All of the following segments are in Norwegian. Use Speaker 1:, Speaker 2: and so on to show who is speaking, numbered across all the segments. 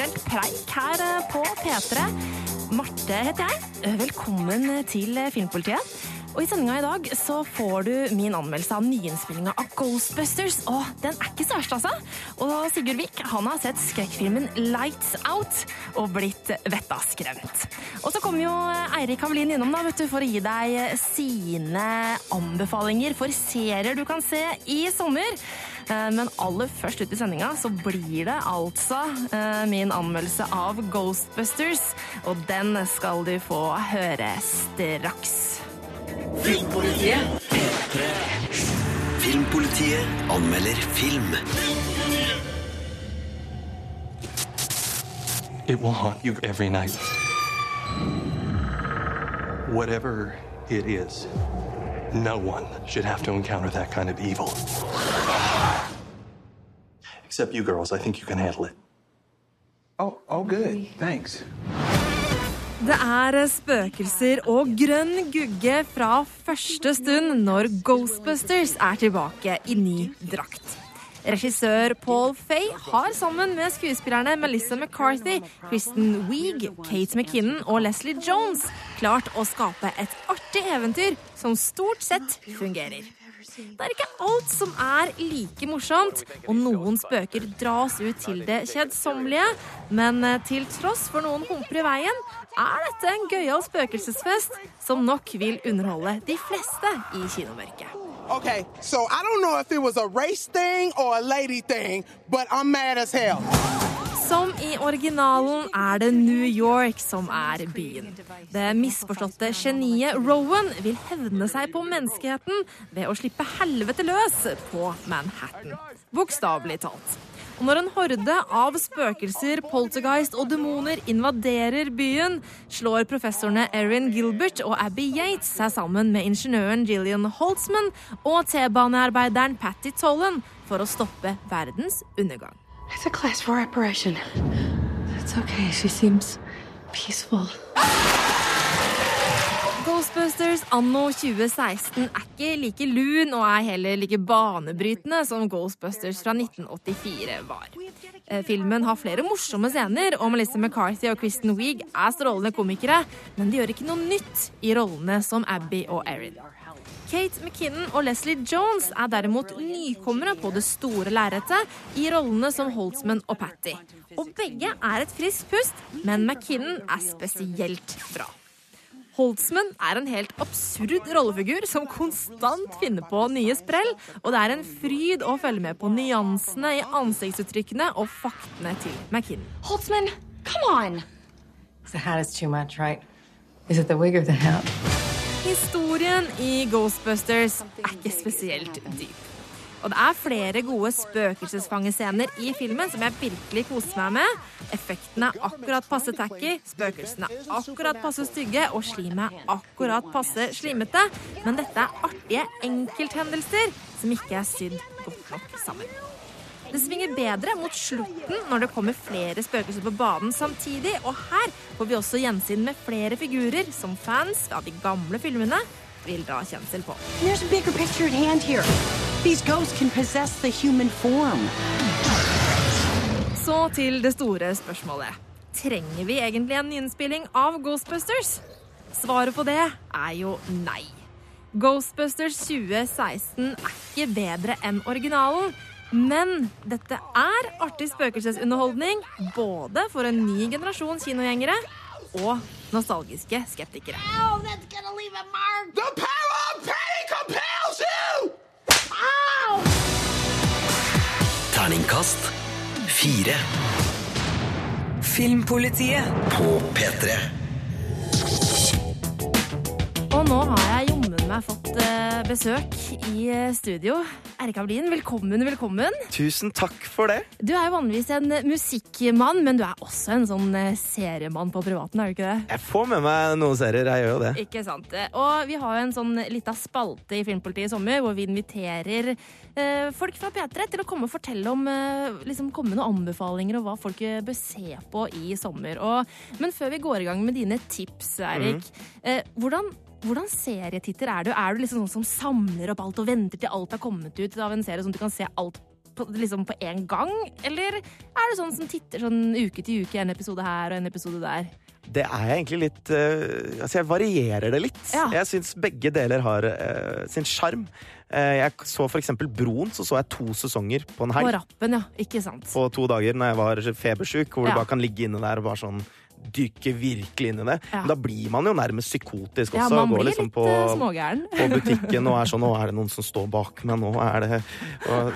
Speaker 1: popkulturelt preik her eh, på P3. Marte heter jeg. Velkommen til Filmpolitiet. Og I sendinga i dag så får du min anmeldelse av nyinnspillinga av Ghostbusters. Og den er ikke så verst, altså. Og Sigurd Vik han har sett skrekkfilmen Lights Out og blitt vettaskremt. Og så kommer jo Eirik Havelin innom da, vet du, for å gi deg sine anbefalinger for serier du kan se i sommer. Eh, men aller først ut i sendinga så blir det altså eh, min anmeldelse av Ghostbusters. Og den skal du få høre straks.
Speaker 2: Filmpolitiet. Filmpolitiet anmelder film.
Speaker 3: It will haunt you every night. Whatever it is, no one should have to encounter that kind of evil. Except you girls, I think you can handle it.
Speaker 4: Oh, oh, good. Thanks.
Speaker 1: Det er spøkelser og grønn gugge fra første stund når Ghostbusters er tilbake i ny drakt. Regissør Paul Fay har sammen med skuespillerne Melissa McCarthy, Kristen Wiig, Kate McKinnon og Leslie Jones klart å skape et artig eventyr som stort sett fungerer. Det er ikke alt som er like morsomt, og noen spøker dras ut til det kjedsommelige. Men eh, til tross for noen humper i veien, er dette en gøyal spøkelsesfest som nok vil underholde de fleste i kinomørket.
Speaker 5: Okay, so I don't know if it was a race thing or a lady thing, but I'm mad as hell.
Speaker 1: Som i originalen er det New York som er byen. Det misforståtte geniet Rowan vil hevne seg på menneskeheten ved å slippe helvete løs på Manhattan. Bokstavelig talt. Og når en horde av spøkelser, poltergeist og demoner invaderer byen, slår professorene Erin Gilbert og Abby Yates seg sammen med ingeniøren Gillian Holtzman og T-banearbeideren Patty Tollen for å stoppe verdens undergang.
Speaker 6: It's a class four operation. It's okay. She seems peaceful.
Speaker 1: Ghostbusters anno 2016 er ikke like lun og er heller like banebrytende som Ghostbusters fra 1984 var. Eh, filmen har flere morsomme scener, og Melissa McCarthy og Kristen Wiig er strålende komikere, men de gjør ikke noe nytt i rollene som Abby og Erin. Kate McKinnon og Leslie Jones er derimot nykommere på det store lerretet i rollene som Holtzman og Patty. Og begge er et friskt pust, men McKinnon er spesielt bra. Holtzman er en helt absurd rollefigur som konstant finner på nye sprell, og det er en fryd å følge med på nyansene i ansiktsuttrykkene og faktene til McKinnon.
Speaker 6: Holtzman, come on. The hat is too much, right? Is it the wig or the hat?
Speaker 1: Historien i Ghostbusters er ikke spesielt dyp. Og det er flere gode spøkelsesfangescener i filmen som jeg virkelig koser meg med. Effektene er akkurat passe tacky, spøkelsene er akkurat passe stygge, og slimet er akkurat passe slimete. Men dette er artige enkelthendelser som ikke er sydd godt nok sammen. Det svinger bedre mot slutten når det kommer flere spøkelser på banen samtidig, og her får vi også gjensyn med flere figurer som fans av de gamle filmene vil dra kjensel på.
Speaker 7: There's a bigger picture at hand here. These ghosts can possess the human form.
Speaker 1: Så til det store spørsmålet. Trenger vi egentlig en nyinnspilling av Ghostbusters? Svaret på det er jo nei. Ghostbusters 2016 er ikke bedre enn originalen. Men dette er artig spøkelsesunderholdning både for en ny generasjon kinogjengere og nostalgiske skeptikere.
Speaker 5: Oh,
Speaker 2: Terningkast fire
Speaker 8: Filmpolitiet.
Speaker 2: på P3.
Speaker 1: Og nå har jeg jommen meg fått eh, besøk i eh, studio. Erik Ablin, velkommen, velkommen.
Speaker 9: Tusen takk for det.
Speaker 1: Du er jo vanligvis en musikkmann, men du er også en sånn eh, seriemann på privaten, er du ikke det?
Speaker 9: Jeg får med meg noen serier, jeg gjør jo det.
Speaker 1: Ikke sant. Og vi har jo en sånn lita spalte i Filmpolitiet i sommer hvor vi inviterer eh, folk fra P3 til å komme og fortelle om eh, liksom komme noen anbefalinger og hva folk eh, bør se på i sommer. Og, men før vi går i gang med dine tips, Erik. eh, hvordan hvordan serietitter er du? Er du liksom sånn som samler opp alt og venter til alt har kommet ut av en serie, sånn at du kan se alt på, liksom på en gang? Eller er er du sånn som titter sånn uke til uke, en episode her og en episode der?
Speaker 9: Det er jeg egentlig litt uh, Altså, jeg varierer det litt.
Speaker 1: Ja.
Speaker 9: Jeg syns begge deler har uh, sin sjarm. Uh, jeg så for eksempel Broen, så så jeg to sesonger på en helg.
Speaker 1: På rappen, ja. Ikke sant?
Speaker 9: På to dager når jeg var febersjuk, hvor
Speaker 1: Ja.
Speaker 9: du bare kan ligge inne der og bare sånn dykke virkelig inn i det.
Speaker 1: Ja.
Speaker 9: Men da blir man jo nærmest psykotisk
Speaker 1: Ja,
Speaker 9: også.
Speaker 1: man
Speaker 9: og går
Speaker 1: blir
Speaker 9: liksom
Speaker 1: litt
Speaker 9: på,
Speaker 1: eh, smågæren.
Speaker 9: på butikken og er sånn Nå er det noen som står bak meg, nå er det og,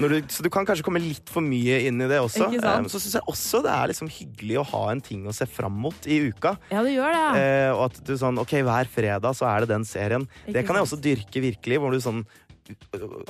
Speaker 9: du, Så du kan kanskje komme litt for mye inn i det også.
Speaker 1: Men?
Speaker 9: Eh, Så syns jeg også det er liksom hyggelig å ha en ting å se fram mot i uka.
Speaker 1: Ja, det gjør det.
Speaker 9: Eh, og at du sånn, ok, hver fredag så er det den serien.
Speaker 1: Ikke
Speaker 9: det kan jeg også dyrke virkelig, hvor du sånn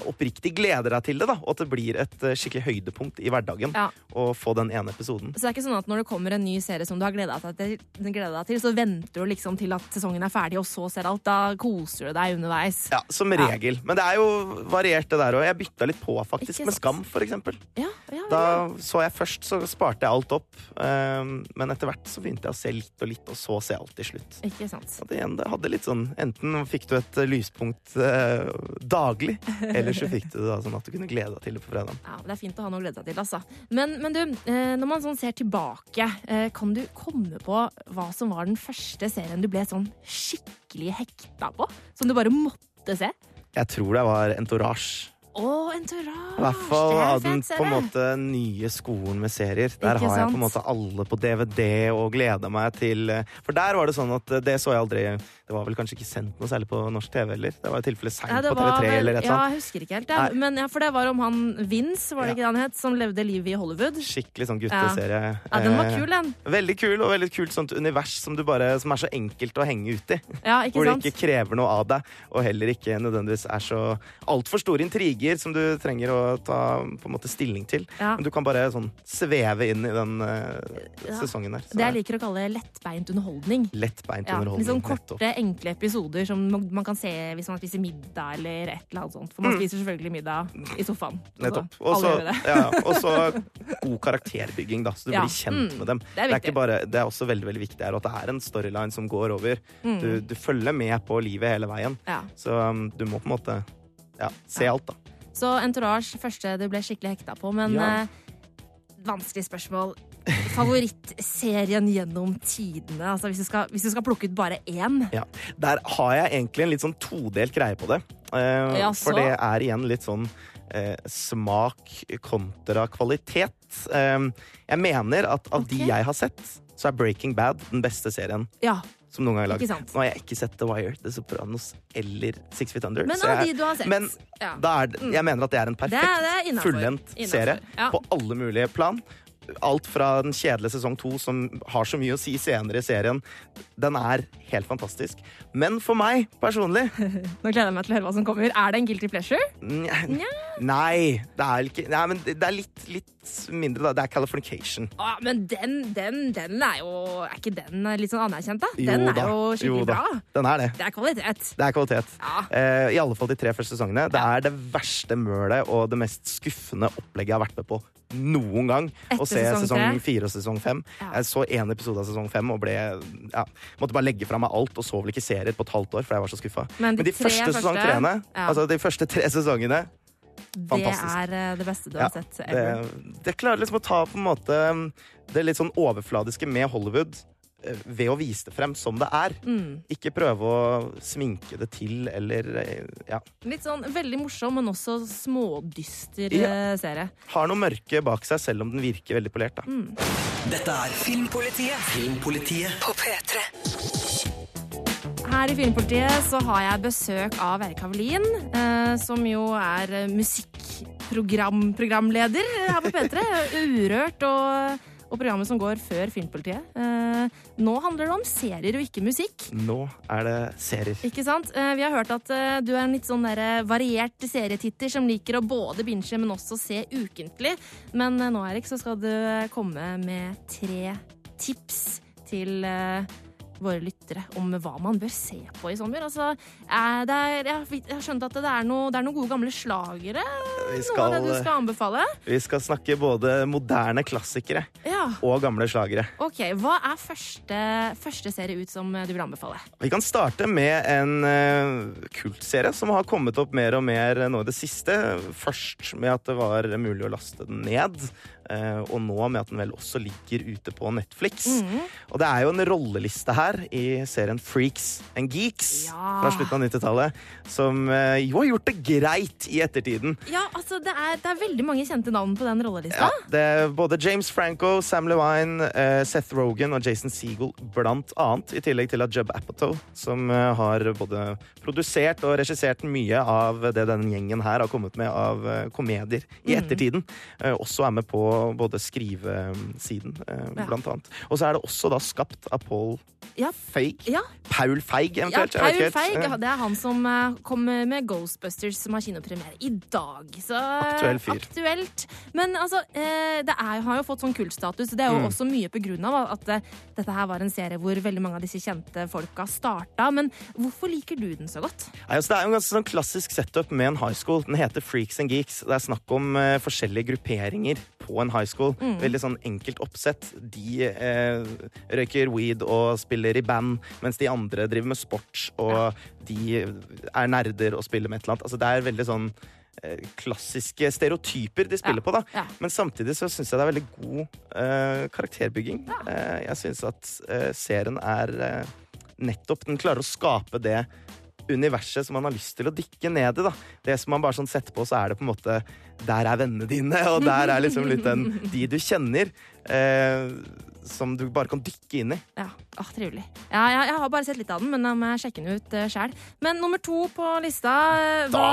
Speaker 9: oppriktig gleder deg til det, da. Og at det blir et eh, skikkelig høydepunkt i hverdagen
Speaker 1: Ja.
Speaker 9: å få den ene episoden.
Speaker 1: Så det er ikke sånn at når det kommer en ny serie som du har gleda deg, deg til, så venter du liksom til at sesongen er ferdig, og så ser alt. Da koser du deg underveis.
Speaker 9: Ja, Som regel. Men det er jo variert, det der òg. Jeg bytta litt på, faktisk, med? Skam, for eksempel.
Speaker 1: Ja, ja,
Speaker 9: Da så jeg først, så sparte jeg alt opp. um, men etter hvert så begynte jeg å se litt og litt, og så se alt til slutt.
Speaker 1: Ikke sant.
Speaker 9: Det, det hadde litt sånn Enten fikk du et lyspunkt uh, daglig, eller så fikk du det da, sånn at du kunne glede deg til det på fredag.
Speaker 1: Ja, Det er fint å ha noe å glede seg til. altså. Men, men du, eh, når man sånn ser tilbake, eh, kan du komme på hva som var den første serien du ble sånn skikkelig hekta på? Som du bare måtte se?
Speaker 9: Jeg tror det var Entourage.
Speaker 1: Oh, Entourage!
Speaker 9: I hvert fall av den på en måte nye skolen med serier. Der har jeg på en måte alle på DVD og gleder meg til eh, For der var det sånn at det så jeg aldri Det var vel kanskje ikke sendt noe særlig på norsk TV heller. Det var i tilfelle seint
Speaker 1: Ja,
Speaker 9: på TV3 eller et
Speaker 1: Ja,
Speaker 9: eller annet.
Speaker 1: jeg husker ikke helt. Ja. Men ja, For det var om han Vince, var det
Speaker 9: Ja.
Speaker 1: ikke det han het, som levde livet i Hollywood.
Speaker 9: Skikkelig sånn gutteserie.
Speaker 1: Ja, den var
Speaker 9: Eh,
Speaker 1: kul, den.
Speaker 9: Veldig kul, og veldig kult sånt univers som, du bare, som er så enkelt å henge ut i.
Speaker 1: Ja, ikke
Speaker 9: Hvor det ikke krever noe av deg, og heller ikke nødvendigvis er så altfor store intriger som du trenger å ta på en måte stilling til.
Speaker 1: Ja.
Speaker 9: Men du kan bare sånn sveve inn i den uh,
Speaker 1: Ja.
Speaker 9: sesongen der. Så
Speaker 1: Det jeg liker å kalle lettbeint underholdning.
Speaker 9: Lettbeint
Speaker 1: Ja,
Speaker 9: underholdning.
Speaker 1: litt sånn korte, enkle episoder som man kan se hvis man spiser middag eller et eller annet sånt. For man spiser selvfølgelig middag i sofaen. Altså,
Speaker 9: Mm. Nettopp. Og så ja, god karakterbygging, da, så du
Speaker 1: Ja.
Speaker 9: blir kjent
Speaker 1: Mm.
Speaker 9: med dem.
Speaker 1: Det er
Speaker 9: Det er, ikke bare, det er også veldig veldig viktig her, at det er en storyline som går over. Du, du følger med på livet hele veien.
Speaker 1: Ja.
Speaker 9: Så um, du må på en måte ja, se alt, da.
Speaker 1: Så Entourage, første du ble skikkelig hekta på. Men eh, vanskelig spørsmål. Favorittserien gjennom tidene? Altså, hvis, du skal, hvis du skal plukke ut bare én?
Speaker 9: Ja. Der har jeg egentlig en litt sånn todelt greie på det. Eh,
Speaker 1: ja,
Speaker 9: for det er igjen litt sånn eh, smak kontra kvalitet. Eh, jeg mener at av de jeg har sett, så er Breaking Bad den beste serien
Speaker 1: Ja.
Speaker 9: som noen gang er
Speaker 1: Ikke
Speaker 9: Nå har jeg ikke sett The Wire, The Sopranos eller Six Feet Under.
Speaker 1: Men
Speaker 9: jeg,
Speaker 1: de du har sett.
Speaker 9: men
Speaker 1: ja.
Speaker 9: er det, jeg mener at det er en
Speaker 1: er-
Speaker 9: perfekt,
Speaker 1: er
Speaker 9: fullendt serie
Speaker 1: ja.
Speaker 9: på alle mulige plan. Alt fra den kjedelige sesong to, som har så mye å si senere i serien. Den er helt fantastisk. Men for meg personlig
Speaker 1: Nå gleder jeg meg til å høre hva som kommer. Er det en guilty pleasure?
Speaker 9: Nja, Nei, det er ikke Nei, men det er litt, litt mindre, da. Det er Californication.
Speaker 1: Ah, men den, den, den er jo Er ikke den litt sånn anerkjent, da?
Speaker 9: Jo
Speaker 1: Den er jo skikkelig
Speaker 9: da.
Speaker 1: bra.
Speaker 9: Den er det.
Speaker 1: Det er kvalitet.
Speaker 9: Det er kvalitet.
Speaker 1: Ja.
Speaker 9: Eh, I alle fall de tre første sesongene. Det er det verste mølet og det mest skuffende opplegget jeg har vært med på noen gang.
Speaker 1: Etter
Speaker 9: se
Speaker 1: sesong
Speaker 9: fire og sesong fem.
Speaker 1: Ja.
Speaker 9: Jeg så én episode av sesong fem og ble ja, måtte bare legge fra meg alt og så vel ikke serier på et halvt år, for jeg var så skuffa.
Speaker 1: Men de
Speaker 9: de
Speaker 1: tre
Speaker 9: første
Speaker 1: første-
Speaker 9: treene,
Speaker 1: Ja.
Speaker 9: altså de første tre sesongene
Speaker 1: Det er eh, det beste du har sett
Speaker 9: det, det klarer liksom å ta på en måte det litt sånn overfladiske med Hollywood ved å vise det frem som det er.
Speaker 1: Mm.
Speaker 9: Ikke prøve å sminke det til eller eh, ja.
Speaker 1: Litt sånn veldig morsom, men også smådyster
Speaker 9: Ja.
Speaker 1: eh, serie.
Speaker 9: Har noe mørke bak seg, selv om den virker veldig polert. Da.
Speaker 1: Mm.
Speaker 2: Dette er Filmpolitiet. Filmpolitiet
Speaker 8: På P3.
Speaker 1: Her i Filmpolitiet så har jeg besøk av Erik Havelin, eh, som jo er eh, musikkprogramleder her på P3. Urørt og, og programmet som går før Filmpolitiet. Eh, nå handler det om serier og ikke musikk.
Speaker 9: Nå er det serier.
Speaker 1: Ikke sant? Eh, Vi har hørt at eh, du er en litt sånn der variert serietitter som liker å både binge, men også se ukentlig. Men nå, Erik, så skal du komme med tre tips til våre lyttere om hva man bør se på i sommer. Altså, det er, jeg, har- skjønt at det er, noe, det er noen gode gamle slagere.
Speaker 9: Skal,
Speaker 1: Noe av det du
Speaker 9: skal,
Speaker 1: anbefale.
Speaker 9: vi skal snakke både moderne klassikere
Speaker 1: Ja,
Speaker 9: og gamle slagere.
Speaker 1: ok. Hva er første, første serie ut som du vil anbefale?
Speaker 9: Vi kan starte med en uh, kultserie som har kommet opp mer og mer nå i det siste. Først med at det var mulig å laste den ned. Eh, og nå med at den vel også ligger ute på Netflix.
Speaker 1: Mhm.
Speaker 9: Og det er jo en rolleliste her i serien Freaks and Geeks
Speaker 1: Ja.
Speaker 9: fra slutten av 90-tallet, som eh, jo har gjort det greit i ettertiden.
Speaker 1: Ja, altså, det er, det er veldig mange kjente navn på den rollelista.
Speaker 9: Ja, det er både James Franco, Sam Levine, eh, Seth Rogan og Jason Segel blant annet. I tillegg til at Jub Apatow, som har både produsert og regissert mye av det denne gjengen her har kommet med av komedier i
Speaker 1: Mm.
Speaker 9: ettertiden, også er med på både skrivesiden, eh,
Speaker 1: Ja.
Speaker 9: blant annet. Og så er det også da skapt av Paul
Speaker 1: Ja.
Speaker 9: Feig.
Speaker 1: Ja.
Speaker 9: Paul Feig, eventuelt. Ja,
Speaker 1: Paul. Feig. Det er han som eh, kom med Ghostbusters, som har kinopremiere i dag. Så
Speaker 9: Aktuell fyr.
Speaker 1: aktuelt. Men altså, eh, det er, har jo fått sånn kultstatus. Det er jo
Speaker 9: Mm.
Speaker 1: også mye på grunn av at eh, dette her var en serie hvor veldig mange av disse kjente folka starta. Men hvorfor liker du den så godt?
Speaker 9: Nei, altså, det er jo en ganske sånn klassisk setup med en high school. Den heter Freaks and Geeks. Det er snakk om uh, forskjellige grupperinger på en high school.
Speaker 1: Mm.
Speaker 9: Veldig sånn enkelt oppsett. De uh, røyker weed og spiller i band, mens de andre driver med sport, og de er nerder og spiller med et eller annet. Altså, det er veldig sånn eh, klassiske stereotyper de spiller
Speaker 1: Ja,
Speaker 9: på, da.
Speaker 1: ja.
Speaker 9: Men samtidig så syns jeg det er veldig god uh, karakterbygging. Eh, jeg syns at uh, serien er nettopp Den klarer å skape det universet som man har lyst til å dykke ned i. da. Det som man bare sånn setter på, så er det på en måte Der er vennene dine, og der er liksom litt den de du kjenner. Eh, som du bare kan dykke inn i.
Speaker 1: Ja, åh, Trivelig. Ja, jeg, jeg har bare sett litt av den, men da må jeg sjekke den ut uh, sjæl. Men nummer to på lista, eh, hva,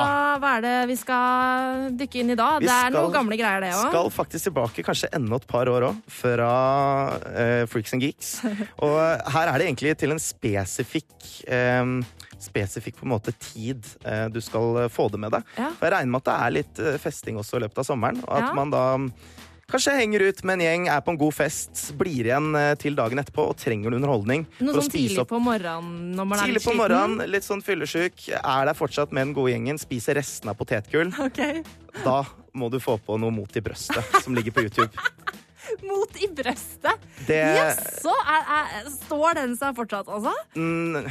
Speaker 1: hva er det vi skal dykke inn i da?
Speaker 9: Vi
Speaker 1: det er
Speaker 9: skal-
Speaker 1: noen gamle greier, det òg.
Speaker 9: Skal faktisk tilbake kanskje enda et par år òg, fra uh, Freaks and Geeks. Og her er det egentlig til en spesifikk um, Spesifikk på en måte tid eh, du skal eh, få det med deg.
Speaker 1: Ja.
Speaker 9: For jeg regner med at det er litt eh, festing også i løpet av sommeren. Og at
Speaker 1: Ja.
Speaker 9: man da Kanskje henger ut med en gjeng, er på en god fest, blir igjen eh, til dagen etterpå og trenger noen underholdning.
Speaker 1: Noe sånn tidlig på morgenen når man er
Speaker 9: Tidlig
Speaker 1: litt
Speaker 9: på morgenen, litt sånn fyllesyk, er der fortsatt med den gode gjengen, spiser restene av potetgull.
Speaker 1: Ok.
Speaker 9: Da må du få på noe Mot i brøstet, som ligger på YouTube.
Speaker 1: Mot i brøstet?
Speaker 9: Det
Speaker 1: Jaså? Står den seg fortsatt, altså?
Speaker 9: Mm,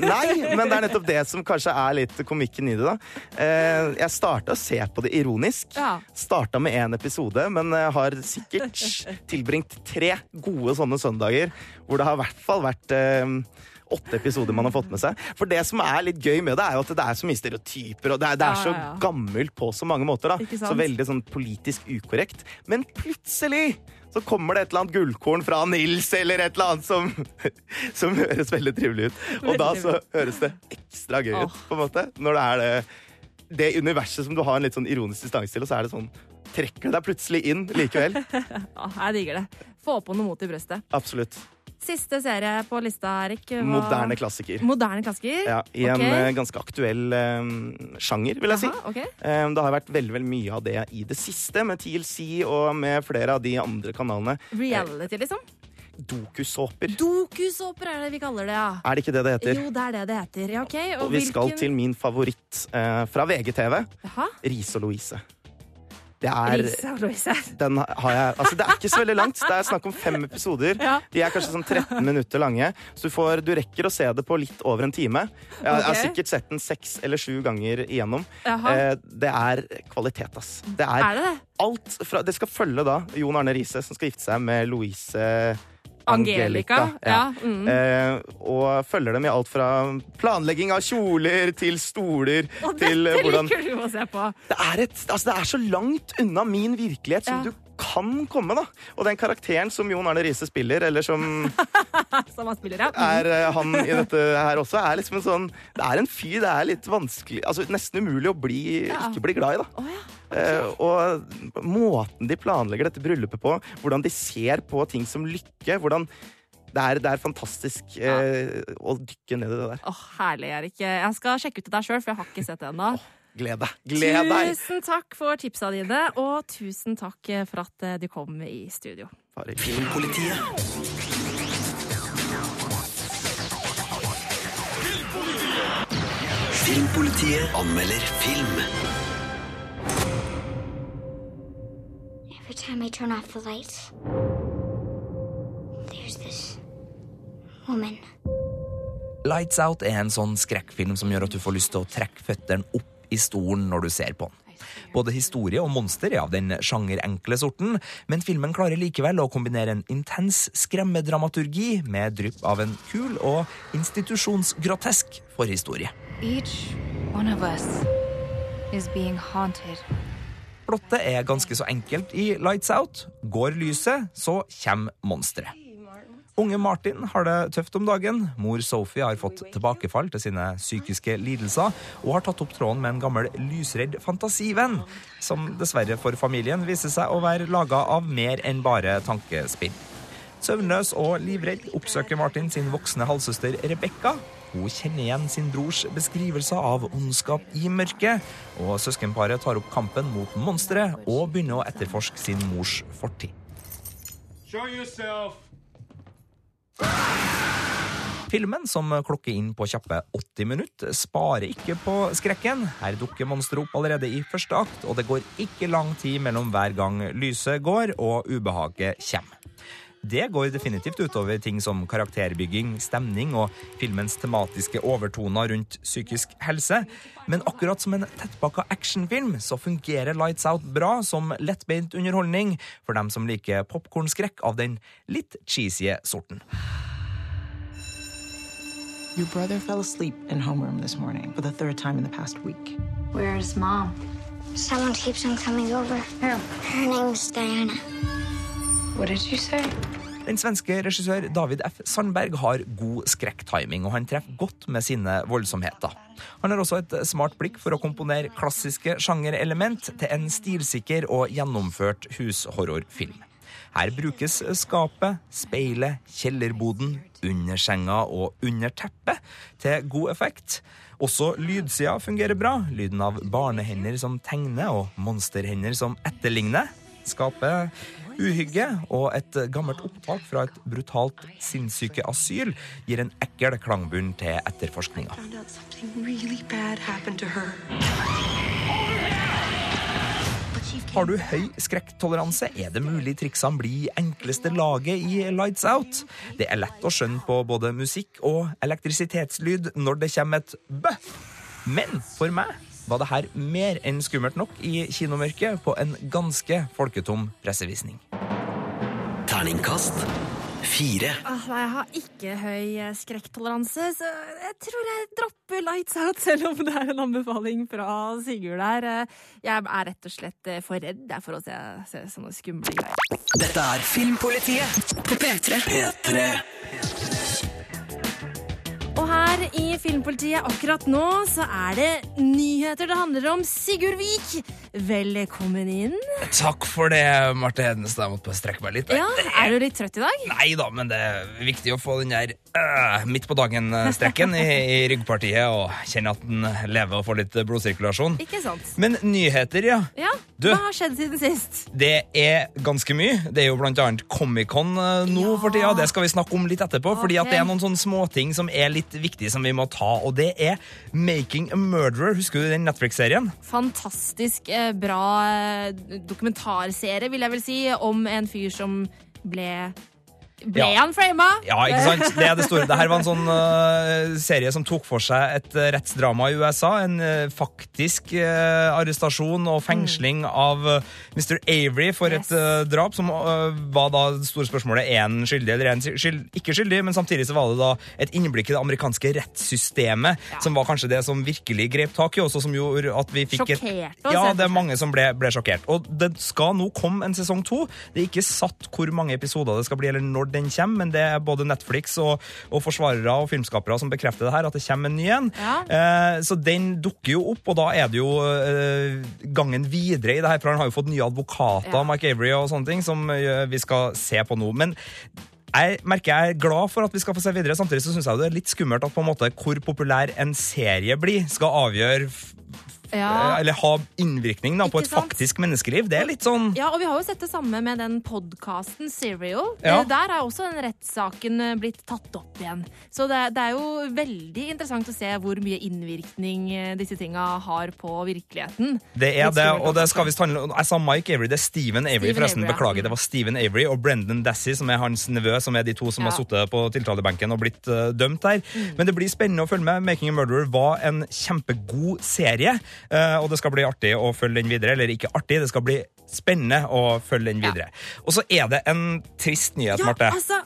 Speaker 9: Nei, men det er nettopp det som kanskje er litt komikken i det. da. Eh, jeg starta å se på det ironisk.
Speaker 1: Ja.
Speaker 9: Starta med én episode, men har sikkert tilbringt tre gode sånne søndager hvor det har i hvert fall vært eh, åtte episoder man har fått med seg. For det som er litt gøy med det, er jo at det er så mye stereotyper, og det er, det er så gammelt på så mange måter. da. Så veldig sånn politisk ukorrekt. Men plutselig så kommer det et eller annet gullkorn fra Nils, eller et eller annet som, som høres veldig trivelig ut. Og da så høres det ekstra gøy ut, på en måte. Når det er det, det universet som du har en litt sånn ironisk distanse til, og så er det sånn Trekker det deg plutselig inn likevel.
Speaker 1: Ja, jeg digger det. Få på noe mot i brøstet.
Speaker 9: Absolutt.
Speaker 1: Siste serie på lista, Erik. Var...
Speaker 9: Moderne klassiker.
Speaker 1: Moderne klassiker?
Speaker 9: Ja, I en
Speaker 1: Ok.
Speaker 9: eh, ganske aktuell um, sjanger, vil jeg si.
Speaker 1: Okay. ok.
Speaker 9: Eh, Det har vært veldig, veldig mye av det i det siste, med TLC og med flere av de andre kanalene.
Speaker 1: Reality, liksom?
Speaker 9: Dokusåper.
Speaker 1: Dokusåper er det vi kaller det, ja.
Speaker 9: Er det ikke det det heter?
Speaker 1: Jo, det er det det heter. Ja, okay. Og,
Speaker 9: Og vi skal til min favoritt uh, fra VGTV.
Speaker 1: Aha.
Speaker 9: Riise og Louise. Det er
Speaker 1: og Louise.
Speaker 9: den har jeg, altså Det er ikke så veldig langt. Det er snakk om fem episoder.
Speaker 1: Ja.
Speaker 9: De er kanskje sånn 13 minutter lange. Så du, får, du rekker å se det på litt over en time. Jeg, jeg har sikkert sett den seks eller sju ganger igjennom. Eh, det er kvalitet, ass. Det er,
Speaker 1: Er det det?
Speaker 9: alt fra Det skal følge da Jon Arne Riise, som skal gifte seg med Louise
Speaker 1: Angelica. Ja. mm.
Speaker 9: Eh, og følger dem i alt fra planlegging av kjoler til stoler
Speaker 1: Og
Speaker 9: til
Speaker 1: dette
Speaker 9: hvordan
Speaker 1: liker du å se på.
Speaker 9: det er, et, altså det er så langt unna min virkelighet som du kan komme, da. Og den karakteren som Jon Arne Riise spiller, eller som
Speaker 1: Som han spiller, ja.
Speaker 9: er eh, han i dette her også, er liksom en sånn Det er en fyr det er litt vanskelig Altså nesten umulig å bli,
Speaker 1: Ja.
Speaker 9: ikke bli glad i, da.
Speaker 1: Oh, ja.
Speaker 9: Uh, og måten de planlegger dette bryllupet på, hvordan de ser på ting som lykke, hvordan det er, det er fantastisk eh, å dykke ned i det der.
Speaker 1: Åh, herlig, Erik. Jeg skal sjekke ut det der sjøl, for jeg har ikke sett det ennå.
Speaker 9: Gled deg. Gled deg!
Speaker 1: Tusen takk for tipsa dine, og tusen takk for at eh, du kom i studio.
Speaker 9: Bare-
Speaker 2: Filmpolitiet. Filmpolitiet anmelder film.
Speaker 10: Every time I turn off the lights, there's this woman.
Speaker 11: Lights Out er en sånn skrekkfilm som gjør at du får lyst til å trekke føttene opp i stolen når du ser på den. Både historie og monster er av den sjangerenkle sorten, men filmen klarer likevel å kombinere en intens skremmedramaturgi med drypp av en kul og institusjonsgrotesk forhistorie.
Speaker 12: Each one of us is being haunted.
Speaker 11: Plottet er ganske så enkelt i Lights Out. Går lyset, så kommer monsteret. Unge Martin har det tøft om dagen. Mor Sophie har fått tilbakefall til sine psykiske lidelser og har tatt opp tråden med en gammel lysredd fantasivenn, som dessverre for familien viser seg å være laga av mer enn bare tankespinn. Søvnløs og livredd oppsøker Martin sin voksne halvsøster Rebekka. Hun kjenner igjen sin brors beskrivelser av ondskap i mørket, og søskenparet tar opp kampen mot monsteret og begynner å etterforske sin mors fortid.
Speaker 13: Show yourself.
Speaker 11: Filmen, som klokker inn på kjappe 80 minutter, sparer ikke på skrekken. Her dukker monsteret opp allerede i første akt, og det går ikke lang tid mellom hver gang lyset går og ubehaget kommer. Det går definitivt utover ting som karakterbygging, stemning og filmens tematiske overtoner rundt psykisk helse. Men akkurat som en tettpakka actionfilm så fungerer Lights Out bra som lettbeint underholdning for dem som liker popkornskrekk av den litt cheesy sorten.
Speaker 14: Your brother fell asleep in homeroom this morning for the third time in the past week.
Speaker 10: Where's mom? Someone keeps on coming over. Who? Her name's Diana.
Speaker 11: Den svenske regissør David F. Sandberg har god skrekktiming, og han treffer godt med sine voldsomheter. Han har også et smart blikk for å komponere klassiske sjangerelement til en stilsikker og gjennomført hushorrorfilm. Her brukes skapet, speilet, kjellerboden, undersenga og under teppet til god effekt. Også lydsida fungerer bra. Lyden av barnehender som tegner, og monsterhender som etterligner. Skaper uhygge, og et gammelt opptak fra et brutalt sinnssykeasyl gir en ekkel klangbunn til etterforskninga. Har du høy skrekktoleranse, er det mulig triksene blir enkleste laget i Lights Out. Det er lett å skjønne på både musikk og elektrisitetslyd når det kommer et bøff. Men for meg var det her mer enn skummelt nok i kinomørket på en ganske folketom pressevisning.
Speaker 2: Terningkast fire.
Speaker 1: Ah, nei, jeg har ikke høy eh, skrekktoleranse, så jeg tror jeg dropper Lights Out, selv om det er en anbefaling fra Sigurd her. Eh, Jeg er rett og slett eh, for redd jeg, for å se, se sånne skumle greier.
Speaker 2: Dette er
Speaker 8: Filmpolitiet på P3.
Speaker 2: P3.
Speaker 1: Og her i Filmpolitiet akkurat nå så er det nyheter det handler om. Sigurd Vik, velkommen inn.
Speaker 15: Takk for det, Marte Hedenstad. Jeg måtte bare strekke meg litt.
Speaker 1: Ja, Er du litt trøtt i dag?
Speaker 15: Nei da, men det er viktig å få den der uh, midt på dagen-strekken i, i ryggpartiet og kjenne at den lever og får litt blodsirkulasjon.
Speaker 1: Ikke sant?
Speaker 15: Men nyheter, ja.
Speaker 1: Ja,
Speaker 15: Du.
Speaker 1: Hva har skjedd siden sist?
Speaker 15: Det er ganske mye. Det er jo blant annet Comic-Con øh, nå for tida. Det skal vi snakke om litt etterpå, fordi at det er noen sånne småting som er litt viktige som vi må ta, og det er Making a Murderer. Husker du den Netflix-serien?
Speaker 1: Fantastisk eh, bra eh, dokumentarserie, vil jeg vel si, om en fyr som ble Ble
Speaker 15: Ja.
Speaker 1: han frama?
Speaker 15: Ja, ikke sant? Det er det store. Dette var en sånn uh, serie som tok for seg et uh, rettsdrama i USA. En uh, faktisk arrestasjon og fengsling av øh, Mr. Avery for et øh, drap, som var da det store spørsmålet er han skyldig eller en skyld, ikke skyldig, men samtidig så var det da et innblikk i det amerikanske rettssystemet som var kanskje det som virkelig grep tak i, oss, og som gjorde at vi fikk et
Speaker 1: Sjokkerte oss,
Speaker 15: Ja, det er mange som ble, ble sjokkert. Og det skal nå komme en sesong to. Det er ikke satt hvor mange episoder det skal bli, eller når den kommer, men det er både Netflix og, og forsvarere og filmskapere som bekrefter det her, at det kommer en ny en. Eh, så den dukker jo opp, og da er det jo eh, gangen videre i det her, for han har jo fått nye advokater, Mike Avery og sånne ting, som eh, vi skal se på nå. Men jeg merker jeg er glad for at vi skal få se videre. Samtidig så synes jeg det er litt skummelt at på en måte hvor populær en serie blir, skal avgjøre
Speaker 1: Ja.
Speaker 15: eller ha innvirkning da, på et faktisk menneskeliv. Det er litt sånn
Speaker 1: Ja, og vi har jo sett det samme med den podkasten Serial.
Speaker 15: Ja.
Speaker 1: Eh, Der er også den rettssaken eh, blitt tatt opp igjen. Så det, det er jo veldig interessant å se hvor mye innvirkning eh, disse tinga har på virkeligheten.
Speaker 15: Det er det, og det skal visst handle Jeg sa Mike Avery, det er Steven Avery,
Speaker 1: Steven
Speaker 15: forresten.
Speaker 1: Avery, ja.
Speaker 15: Beklager, det var Steven Avery og Brendan Dassey, som er hans nevø, som er de to som
Speaker 1: Ja.
Speaker 15: har sittet på tiltalebenken og blitt uh, dømt der.
Speaker 1: Mm.
Speaker 15: Men det blir spennende å følge med. Making a Murderer var en kjempegod serie.
Speaker 11: Eh, og det skal bli artig å følge den videre. Eller ikke artig, det skal bli spennende å følge den videre. Og så er det en trist nyhet,
Speaker 1: Ja,
Speaker 11: Marte.
Speaker 1: altså,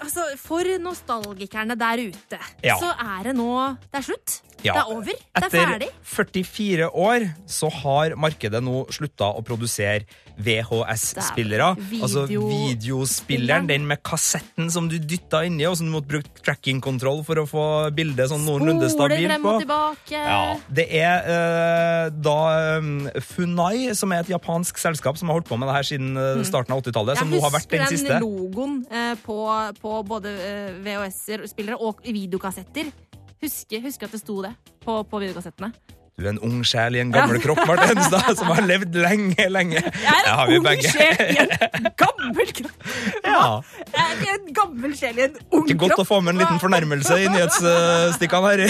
Speaker 1: altså, for nostalgikerne der ute,
Speaker 11: Ja.
Speaker 1: så er det nå Det er slutt.
Speaker 11: Ja.
Speaker 1: Det er over. Det er
Speaker 11: Etter
Speaker 1: ferdig.
Speaker 11: 44 år så har markedet nå slutta å produsere VHS-spillere.
Speaker 1: Video.
Speaker 11: Altså videospilleren, den med kassetten som du dytta inni, og som du måtte bruke tracking-kontroll for å få bildet sånn noenlunde stabilt på. Ja, Det er uh, da um, Funai, som er et japansk selskap som har holdt på med det her siden uh, starten av 80-tallet, som nå har vært den
Speaker 1: siste. Jeg husker den logoen uh, på, på både VHS-spillere og videokassetter. Husker, husker at det sto det på, på videokassettene.
Speaker 11: Du er en ung sjel i en gammel
Speaker 1: Ja.
Speaker 11: kropp, Marte Henstad, som har levd lenge, lenge.
Speaker 1: Jeg er en ung
Speaker 11: begge.
Speaker 1: sjel i en gammel kropp!
Speaker 11: Ja.
Speaker 1: Jeg er en gammel sjel i en ung kropp.
Speaker 11: Ikke godt å få med en liten fornærmelse i nyhetsstikkene her.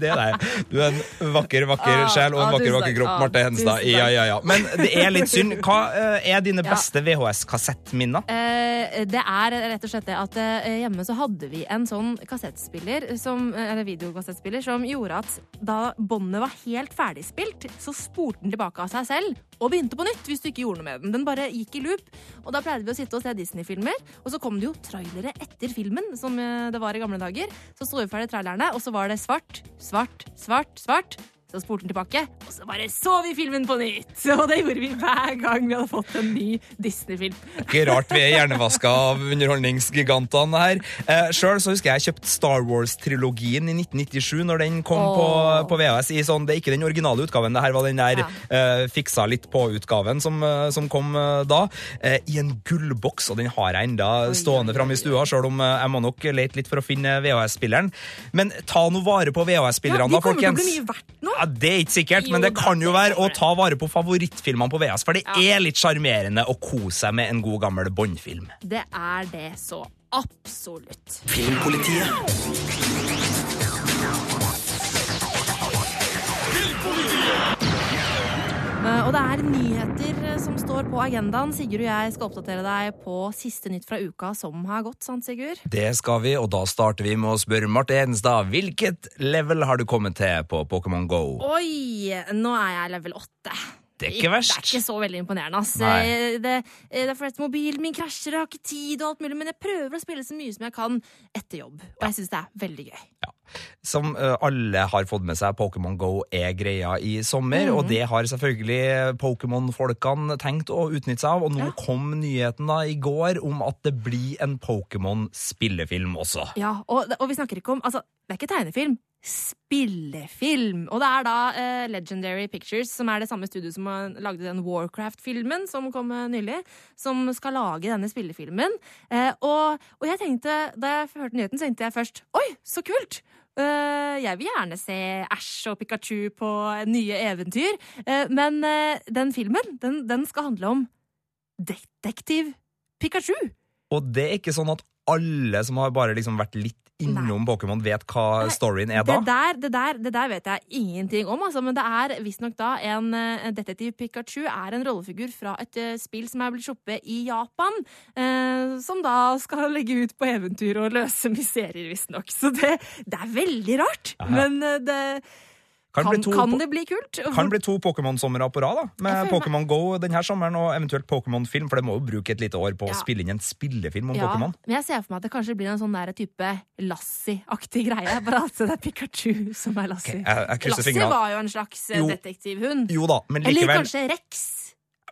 Speaker 11: Det der. Du er en vakker, vakker
Speaker 1: Ah,
Speaker 11: sjel og en
Speaker 1: ah,
Speaker 11: vakker, vakker kropp,
Speaker 1: Ah,
Speaker 11: Marte Henstad. Ja, ja, ja. Men det er litt synd. Hva eh, er dine beste VHS-kassettminner?
Speaker 1: Eh, det er rett og slett det at eh, hjemme så hadde vi en sånn kassettspiller, som, eller videokassettspiller, som gjorde at da båndet var helt ferdigspilt, så spurte den tilbake av seg selv og begynte på nytt hvis du ikke gjorde noe med den. Den bare gikk i loop. Og da pleide vi å sitte og se Disney-filmer, og så kom det jo trailere etter filmen, som eh, det var i gamle dager. Så sto vi ferdig trailerne, og så var det svart, svart, svart, svart. Så spurte den tilbake, og så bare så vi filmen på nytt! Og det gjorde vi hver gang vi hadde fått en ny Disney-film.
Speaker 11: Ikke rart vi er hjernevaska av underholdningsgigantene her. Eh, Sjøl så husker jeg jeg kjøpte Star Wars-trilogien i 1997, når den kom
Speaker 1: oh.
Speaker 11: på, på VHS. i sånn, Det er ikke den originale utgaven, det her var den der
Speaker 1: Ja.
Speaker 11: eh, fiksa litt på-utgaven som, eh, som kom eh, da. Eh, I en gullboks, og den har jeg enda stående framme i stua, sjøl om eh, jeg må nok lete litt for å finne VHS-spilleren. Men ta nå vare på VHS-spillerne,
Speaker 1: Ja,
Speaker 11: da,
Speaker 1: kommer til å bli mye verdt nå.
Speaker 11: Ja, Det er ikke sikkert,
Speaker 1: Jo
Speaker 11: men det kan jo være å ta vare på favorittfilmene på VS. for det er litt sjarmerende å kose seg med en god gammel Bond-film.
Speaker 1: Det er det så absolutt.
Speaker 2: Filmpolitiet.
Speaker 1: Eh, Og det er nyheter eh, som står på agendaen. Sigurd og jeg skal oppdatere deg på siste nytt fra uka som har gått. sant, Sigurd?
Speaker 11: Det skal vi, og da starter vi med å spørre Marte Hedenstad. Hvilket level har du kommet til på Pokémon Go?
Speaker 1: Oi, nå er jeg level 8.
Speaker 11: Det er ikke verst.
Speaker 1: Det er ikke så veldig imponerende. ass. Eh, Det, eh, det er fordi mobilen min krasjer, jeg har ikke tid og alt mulig, men jeg prøver å spille så mye som jeg kan etter jobb. Og jeg syns det er veldig gøy.
Speaker 11: Som eh, alle har fått med seg, Pokémon Go er greia i sommer,
Speaker 1: Mm.
Speaker 11: og det har selvfølgelig Pokémon-folkene tenkt å utnytte seg av. Og nå kom nyheten da i går om at det blir en Pokémon-spillefilm også.
Speaker 1: Ja, og, og vi snakker ikke om Altså, det er ikke tegnefilm. Spillefilm! Og det er da uh, Legendary Pictures, som er det samme studioet som lagde den Warcraft-filmen som kom eh, nylig, som skal lage denne spillefilmen. Uh, og, og jeg tenkte, da jeg hørte nyheten, så tenkte jeg først Oi, så kult! Jeg vil gjerne se Ash og Pikachu på nye eventyr. Men den filmen, den, den skal handle om detektiv Pikachu.
Speaker 11: Og det er ikke sånn at alle som har bare liksom vært litt innom Pokémon, vet hva storyen er da?
Speaker 1: Det der, det, der, det der vet jeg ingenting om, altså, men det er visstnok da en eh, detektiv Pikachu er en rollefigur fra et eh, spill som er blitt sluppet i Japan. eh, som da skal legge ut på eventyr og løse mysterier, visstnok. Så det, det er veldig rart.
Speaker 11: Aha.
Speaker 1: Men eh, det
Speaker 11: Kan
Speaker 1: kan,
Speaker 11: bli to
Speaker 1: kan det bli kult?
Speaker 11: Kan bli to Pokémon-somre på rad, da. Med Pokémon Go denne sommeren og eventuelt Pokémon-film, for det må jo bruke et lite år på å
Speaker 1: Ja.
Speaker 11: spille inn en spillefilm om
Speaker 1: ja,
Speaker 11: Pokémon.
Speaker 1: men jeg ser for meg at det kanskje blir en sånn der type Lassie-aktig greie. Bare at det er Pikachu som er Lassie.
Speaker 11: Okay, jeg- jeg
Speaker 1: Lassie var jo en slags
Speaker 11: Jo.
Speaker 1: detektivhund.
Speaker 11: Jo da, men likevel Eller
Speaker 1: kanskje Rex.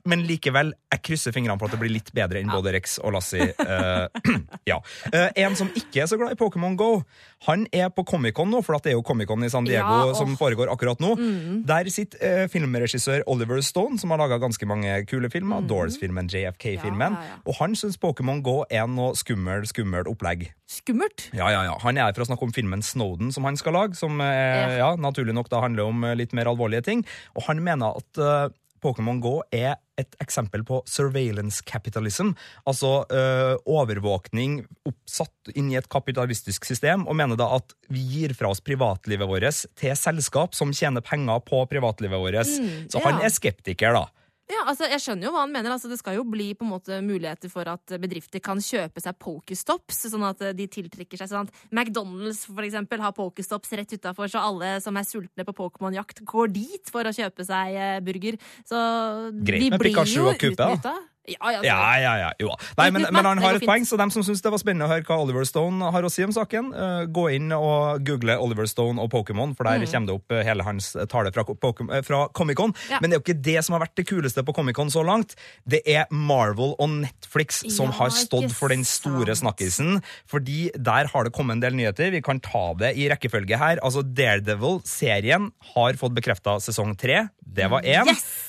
Speaker 11: Men likevel, jeg krysser fingrene for at det blir litt bedre enn både Rex og Lassie. Uh, ja. uh, en som ikke er så glad i Pokémon Go, han er på Comic-Con nå, for at det er jo Comic-Con i San Diego
Speaker 1: Ja,
Speaker 11: som foregår akkurat nå.
Speaker 1: Mm.
Speaker 11: Der sitter uh, filmregissør Oliver Stone, som har laga ganske mange kule filmer. Doors-filmen, JFK-filmen.
Speaker 1: Mm. Ja.
Speaker 11: Og han syns Pokémon Go er noe skummelt, skummelt opplegg.
Speaker 1: Skummelt.
Speaker 11: Ja, ja, ja. Han er her for å snakke om filmen Snowden som han skal lage, som ja, naturlig nok da handler om litt mer alvorlige ting. Og han mener at Pokémon Go er et eksempel på surveillance capitalism, altså eh, overvåkning oppsatt inn i et kapitalistisk system, og mener da at vi gir fra oss privatlivet vårt til selskap som tjener penger på privatlivet vårt.
Speaker 1: Mm,
Speaker 11: Så han er skeptiker, da.
Speaker 1: Ja, altså, jeg skjønner jo hva han mener. Altså, det skal jo bli på en måte muligheter for at bedrifter kan kjøpe seg pokestops, sånn at de tiltrekker seg sånn. McDonald's for eksempel har pokestops rett utafor, så alle som er sultne på Pokémon-jakt, går dit for å kjøpe seg eh, burger. Så
Speaker 11: Greit
Speaker 1: de blir
Speaker 11: Pikachu
Speaker 1: jo utnytta. Ja, ja,
Speaker 11: Ja, ja, ja. Jo. Nei, men, men han har et poeng, så dem som syns det var spennende å høre hva Oliver Stone har å si om saken, uh, gå inn og google Oliver Stone og Pokémon, for der
Speaker 1: Mm.
Speaker 11: kommer det opp eh, hele hans tale fra, eh, fra Comic-Con.
Speaker 1: Ja.
Speaker 11: Men det er jo ikke det som har vært det kuleste på Comic-Con så langt. Det er Marvel og Netflix som har stått for den store snakkisen, fordi der har det kommet en del nyheter. Vi kan ta det i rekkefølge her. Altså Daredevil-serien har fått bekrefta sesong tre. Det var én.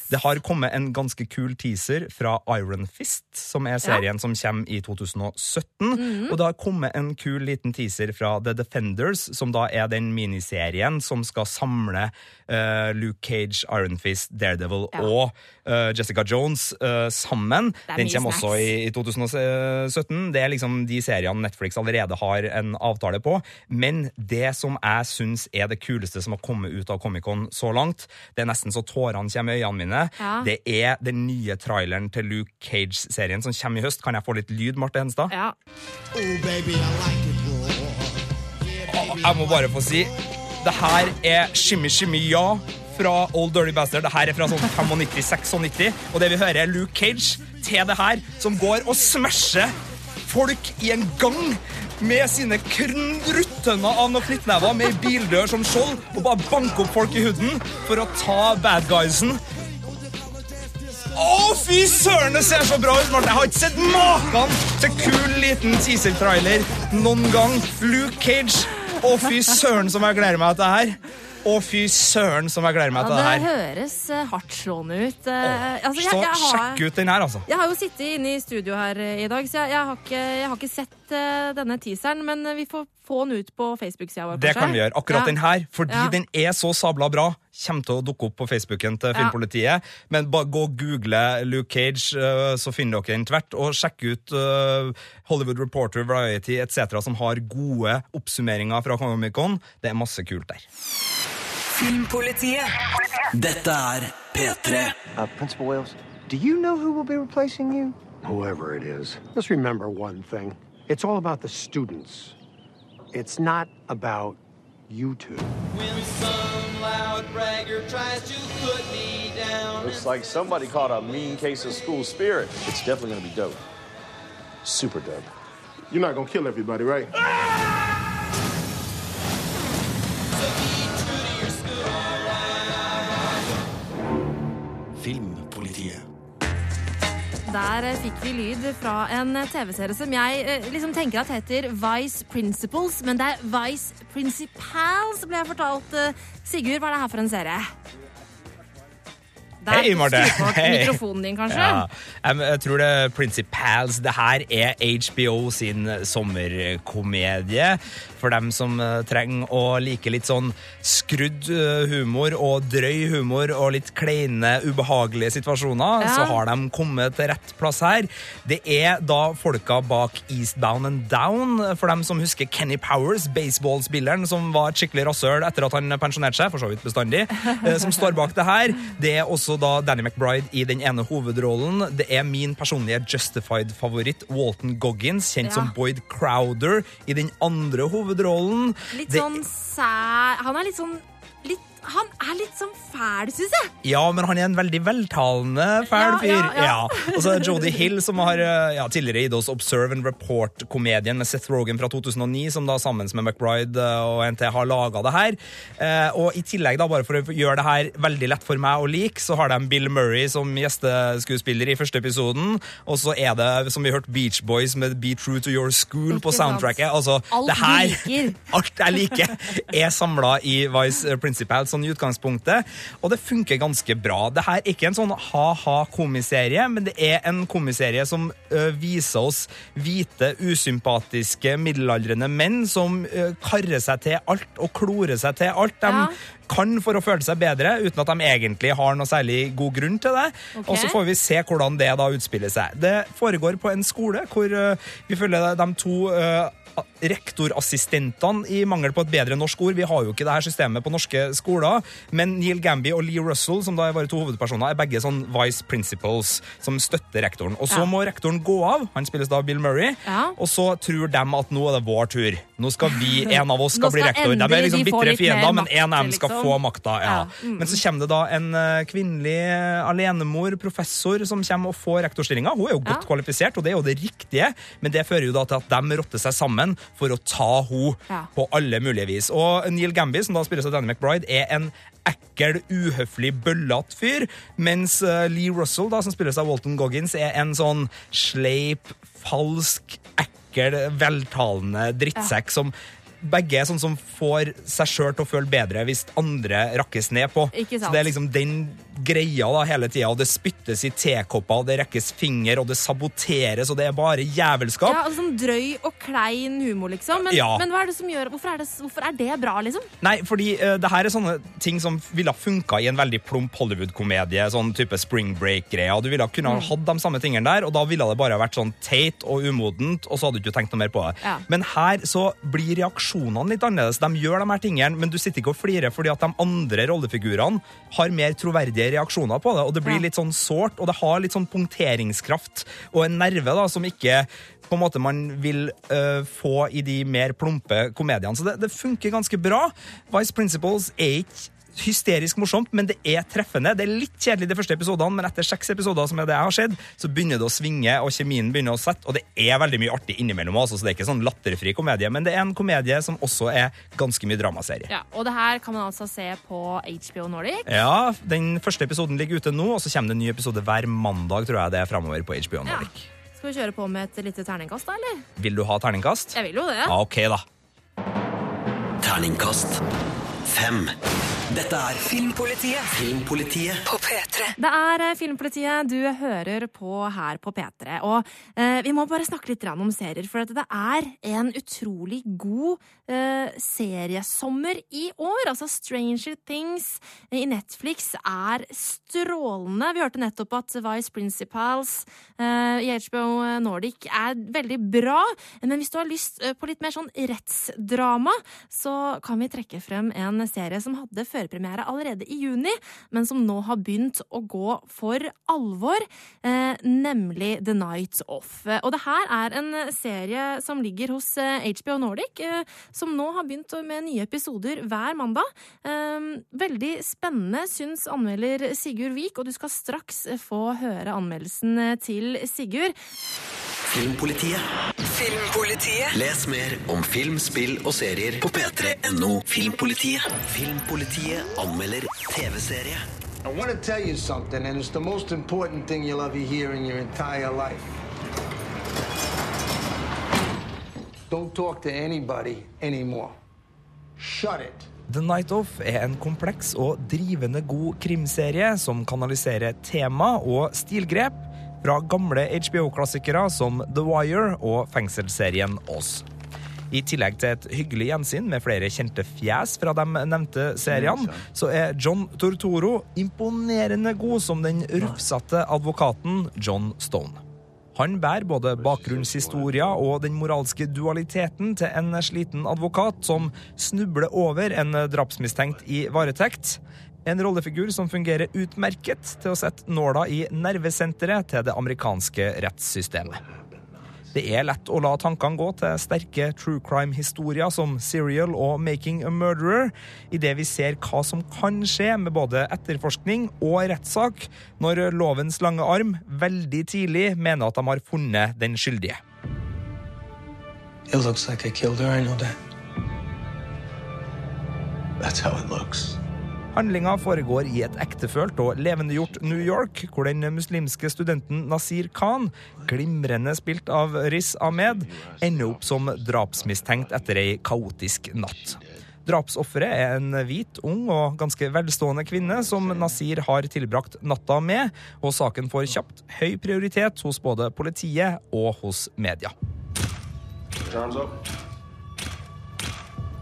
Speaker 11: Det har kommet en ganske kul teaser fra Iron Fist, som er serien som kommer i 2017.
Speaker 1: Mhm.
Speaker 11: Og det har kommet en kul liten teaser fra The Defenders, som da er den miniserien som skal samle uh, Luke Cage, Iron Fist, Daredevil
Speaker 1: Ja.
Speaker 11: og uh, Jessica Jones uh, sammen. Den kommer også i, i 2017. Det er liksom de seriene Netflix allerede har en avtale på. Men det som jeg syns er det kuleste som har kommet ut av Comic-Con så langt, det er nesten så tårene kommer i øynene mine,
Speaker 1: Ja.
Speaker 11: det er den nye traileren til Luke Cage-serien som kommer i høst. Kan jeg få litt lyd, Marte Henstad?
Speaker 1: Ja.
Speaker 11: Jeg må bare få si Det her er Shimmy Shimmy Ja fra Old Dirty Bastard. Det her er fra sånn 95-96, og det vi hører, er Luke Cage til det her, som går og smasher folk i en gang med sine kruttønner av noen knyttnever med ei bildør som skjold, og bare banke opp folk i huden for å ta bad guysen. Å, fy søren, det ser så bra ut, Martin! Jeg har ikke sett maken til kul liten teaser-trailer noen gang. Luke Cage. Å, fy søren, som jeg gleder meg til det her. Å, fy søren, som jeg gleder meg
Speaker 1: Ja,
Speaker 11: til det her.
Speaker 1: det høres eh, hardtslående ut. Eh, altså, jeg,
Speaker 11: Så
Speaker 1: jeg, har,
Speaker 11: sjekk ut den her, altså.
Speaker 1: jeg har jo sittet inne i studio her eh, i dag, så jeg, jeg, har, ikke, jeg har ikke sett eh, denne teaseren. Men vi får få den ut på Facebook-sida vår.
Speaker 11: Det
Speaker 1: kanskje?
Speaker 11: kan vi gjøre. Akkurat
Speaker 1: Ja.
Speaker 11: den her, fordi
Speaker 1: Ja.
Speaker 11: den er så sabla bra, kommer til å dukke opp på Facebooken til
Speaker 1: Ja.
Speaker 11: Filmpolitiet. Men bare gå og google Luke Cage, uh, så finner dere den tvert. Og sjekk ut uh, Hollywood Reporter, Variety etc., som har gode oppsummeringer fra Comic-Con. Det er masse kult der.
Speaker 8: Filmpolitiet.
Speaker 2: Dette er P3.
Speaker 4: Uh, Principal Wales, do you know who will be replacing you? Whoever it is. Just remember one thing. It's all about the students. It's not about you two.
Speaker 5: When some loud bragger tries to put me down.
Speaker 16: Looks like somebody caught a mean case of school spirit. It's definitely gonna be dope. Super dope.
Speaker 13: You're not gonna kill everybody, right?
Speaker 2: Filmpolitiet.
Speaker 1: Der eh, fikk vi lyd fra en eh, TV-serie som jeg eh, liksom tenker at heter Vice Principles, men det er Vice Principals, ble jeg fortalt. Sigurd, hva er det her for en serie? Der,
Speaker 11: Hei, Marte.
Speaker 1: mikrofonen din, kanskje?
Speaker 11: Ja. Jeg, jeg tror det er Principals. Det her er HBO sin sommerkomedie. For dem som eh, trenger å like litt sånn skrudd eh, humor og drøy humor og litt kleine, ubehagelige situasjoner,
Speaker 17: Ja.
Speaker 11: så har de kommet til rett plass her. Det er da folka bak Eastbound and Down, for dem som husker Kenny Powers, baseballspilleren som var et skikkelig rasshøl etter at han pensjonerte seg, for så vidt bestandig, eh, som står bak det her. Det er også da Danny McBride i den ene hovedrollen. Det er min personlige Justified-favoritt, Walton Goggins, kjent
Speaker 1: Ja.
Speaker 11: som Boyd Crowder, i den andre hovedrollen.
Speaker 1: Litt sånn sær Han er litt sånn litt, Han er litt sånn fæl, syns jeg.
Speaker 11: Ja, men han er en veldig veltalende fæl
Speaker 1: Ja,
Speaker 11: fyr.
Speaker 1: ja, ja.
Speaker 11: Og så er det Jodie Hill, som har eh, ja, tidligere gitt oss Observe and Report-komedien med Seth Rogen fra 2009, som da sammen med McBride eh, og NT har laga det her. Eh, og i tillegg, da, bare for å gjøre det her veldig lett for meg å like, så har de Bill Murray som gjesteskuespiller i første episoden, og så er det, som vi hørte, Beach Boys med Be True to Your School på soundtracket. Altså,
Speaker 1: Alt
Speaker 11: det her,
Speaker 1: liker.
Speaker 11: alt jeg liker, er samla i Vice Principal sånn i utgangspunktet, og det funker ganske bra. Det her er ikke en sånn ha-ha-komiserie, men det er en komiserie som ø, viser oss hvite, usympatiske, middelaldrende menn som ø, karrer seg til alt og klorer seg til alt. De
Speaker 1: Ja.
Speaker 11: Kan for å føle seg bedre, uten at de egentlig har noe særlig god grunn til det.
Speaker 1: Okay.
Speaker 11: Og så får vi se hvordan det da utspiller seg. Det foregår på en skole hvor uh, vi følger de to uh, rektorassistentene i mangel på et bedre norsk ord. Vi har jo ikke det her systemet på norske skoler, men Neil Gamby og Lee Russell, som da er våre to hovedpersoner, er begge sånn vice principals som støtter rektoren. Og så
Speaker 1: Ja.
Speaker 11: må rektoren gå av, han spilles da av Bill Murray,
Speaker 1: Ja.
Speaker 11: og så tror de at nå er det vår tur. Nå skal vi, en av oss skal
Speaker 1: skal
Speaker 11: bli rektor. De er liksom bitre fiender, men en av dem skal
Speaker 1: liksom.
Speaker 11: få makta. Ja.
Speaker 1: Ja, mm.
Speaker 11: Men så kommer det da en eh, kvinnelig eh, alenemor, professor, som kommer og får rektorstillinga. Hun er jo godt
Speaker 1: Ja.
Speaker 11: kvalifisert, og det er jo det riktige, men det fører jo da til at de rotter seg sammen for å ta henne
Speaker 1: Ja.
Speaker 11: på alle mulige vis. Og Neil Gamby, som da spilles av Danny McBride, er en ekkel, uhøflig, bøllete fyr, mens eh, Lee Russell, da, som spilles av Walton Goggins, er en sånn sleip, falsk, ekkel, veltalende drittsekk som begge er sånn som får seg sjøl til å føle bedre hvis andre rakkes ned på.
Speaker 1: Ikke sant.
Speaker 11: Så det er liksom den greia da hele tida, og det spyttes i tekopper, og det rekkes finger, og det saboteres, og det er bare jævelskap.
Speaker 1: Ja, altså Sånn drøy og klein humor, liksom. Men,
Speaker 11: Ja.
Speaker 1: men hva er det som gjør Hvorfor er det, hvorfor er det bra, liksom?
Speaker 11: Nei, fordi uh, det her er sånne ting som ville ha funka i en veldig plump Hollywood-komedie, sånn type Spring Break-greia. Du ville ha kunne ha
Speaker 1: Mm.
Speaker 11: hatt de samme tingene der, og da ville det bare vært sånn teit og umodent, og så hadde du ikke tenkt noe mer på det.
Speaker 1: Ja.
Speaker 11: Men her så blir reaksjonene litt annerledes. De gjør de her tingene, men du sitter ikke og flirer fordi at de andre rollefigurene har mer troverdige reaksjoner på det, og det blir litt sånn sårt, og det har litt sånn punkteringskraft og en nerve da, som ikke på en måte man vil uh, få i de mer plumpe komediene. Så det, det funker ganske bra. Vice Principles er ikke hysterisk morsomt, men det er treffende. Det er litt kjedelig de første episodene, men etter seks episoder som er det jeg har sett, så begynner det å svinge, og kjemien begynner å sette, og det er veldig mye artig innimellom også, så det er ikke sånn latterfri komedie, men det er en komedie som også er ganske mye dramaserie.
Speaker 1: Ja, Og det her kan man altså se på HBO Nordic.
Speaker 11: Ja, den første episoden ligger ute nå, og så kommer det en ny episode hver mandag, tror jeg det er fremover på HBO
Speaker 1: Ja.
Speaker 11: Nordic.
Speaker 1: Skal vi kjøre på med et lite terningkast, da, eller?
Speaker 11: Vil du ha terningkast?
Speaker 1: Jeg vil jo det.
Speaker 11: Ja, ok da.
Speaker 2: Terningkast fem. Dette er
Speaker 8: Filmpolitiet
Speaker 2: Filmpolitiet
Speaker 8: på P3.
Speaker 1: Det er eh, Filmpolitiet du hører på her på P3. Og eh, vi må bare snakke litt om serier, for at det er en utrolig god eh, seriesommer i år. Altså Stranger Things i Netflix er strålende. Vi hørte nettopp at Vice Principals eh, i HBO Nordic er veldig bra. Men hvis du har lyst eh, på litt mer sånn rettsdrama, så kan vi trekke frem en serie som hadde førpremiere allerede i juni, men som nå har begynt å gå for alvor, eh, nemlig The Night Off. Eh, Og det her er en serie som ligger hos eh, HBO Nordic, eh, som nå har begynt med nye episoder hver mandag. Eh, veldig spennende, syns anmelder Sigurd Vik, og du skal straks få høre anmeldelsen eh, til Sigurd.
Speaker 2: Filmpolitiet.
Speaker 8: Filmpolitiet.
Speaker 2: Les mer om film, spill og serier på p3.no Filmpolitiet. Filmpolitiet anmelder TV-serie.
Speaker 17: I want to tell you something, and it's the most important thing you'll ever hear in your entire life. Don't talk to anybody anymore. Shut it.
Speaker 11: The Night Off er en kompleks og drivende god krimserie som kanaliserer tema og stilgrep fra gamle HBO-klassikere som The Wire og fengselsserien Oz. I tillegg til et hyggelig gjensyn med flere kjente fjes fra de nevnte seriene, så er John Tortoro imponerende god som den rufsete advokaten John Stone. Han bærer både bakgrunnshistoria og den moralske dualiteten til en sliten advokat som snubler over en drapsmistenkt i varetekt. En rollefigur som fungerer utmerket til å sette nåla i nervesenteret til det amerikanske rettssystemet. Det er lett å la tankene gå til sterke true crime-historier som Serial og Making a Murderer, idet vi ser hva som kan skje med både etterforskning og rettssak når lovens lange arm veldig tidlig mener at de har funnet den skyldige.
Speaker 17: It looks like I killed her, I know that. That's how it looks.
Speaker 11: Handlinga foregår i et ektefølt og levendegjort New York, hvor den muslimske studenten Nasir Khan, glimrende spilt av Riz Ahmed, ender opp som drapsmistenkt etter ei kaotisk natt. Drapsofferet er en hvit, ung og ganske velstående kvinne som Nasir har tilbrakt natta med, og saken får kjapt høy prioritet hos både politiet og hos media.
Speaker 15: Time's up.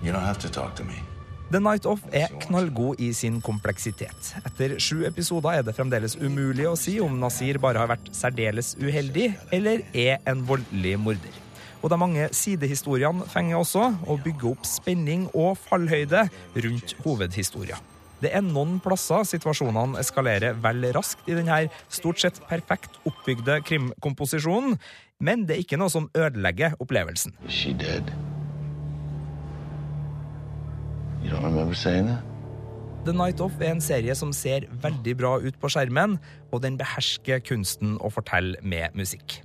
Speaker 15: You don't have to talk to me.
Speaker 11: The Night Of er knallgod i sin kompleksitet. Etter sju episoder er det fremdeles umulig å si om Nasir bare har vært særdeles uheldig, eller er en voldelig morder. Og de mange sidehistoriene fenger også, og bygger opp spenning og fallhøyde rundt hovedhistoria. Det er noen plasser situasjonene eskalerer vel raskt i denne stort sett perfekt oppbygde krimkomposisjonen, men det er ikke noe som ødelegger opplevelsen.
Speaker 16: She dead?
Speaker 11: The Night Of er en serie som ser veldig bra ut på skjermen, og den behersker kunsten å fortelle med musikk.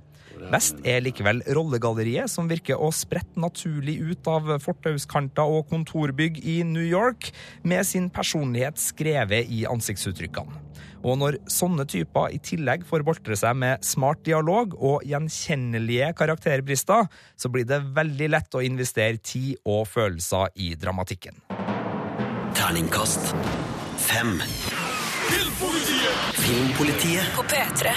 Speaker 11: Best er likevel rollegalleriet, som virker å sprette naturlig ut av fortauskanter og kontorbygg i New York, med sin personlighet skrevet i ansiktsuttrykkene. Og når sånne typer i tillegg får boltre seg med smart dialog og gjenkjennelige karakterbrister, så blir det veldig lett å investere tid og følelser i dramatikken.
Speaker 2: Terningkast fem.
Speaker 8: Filmpolitiet
Speaker 2: Filmpolitiet
Speaker 8: på P3.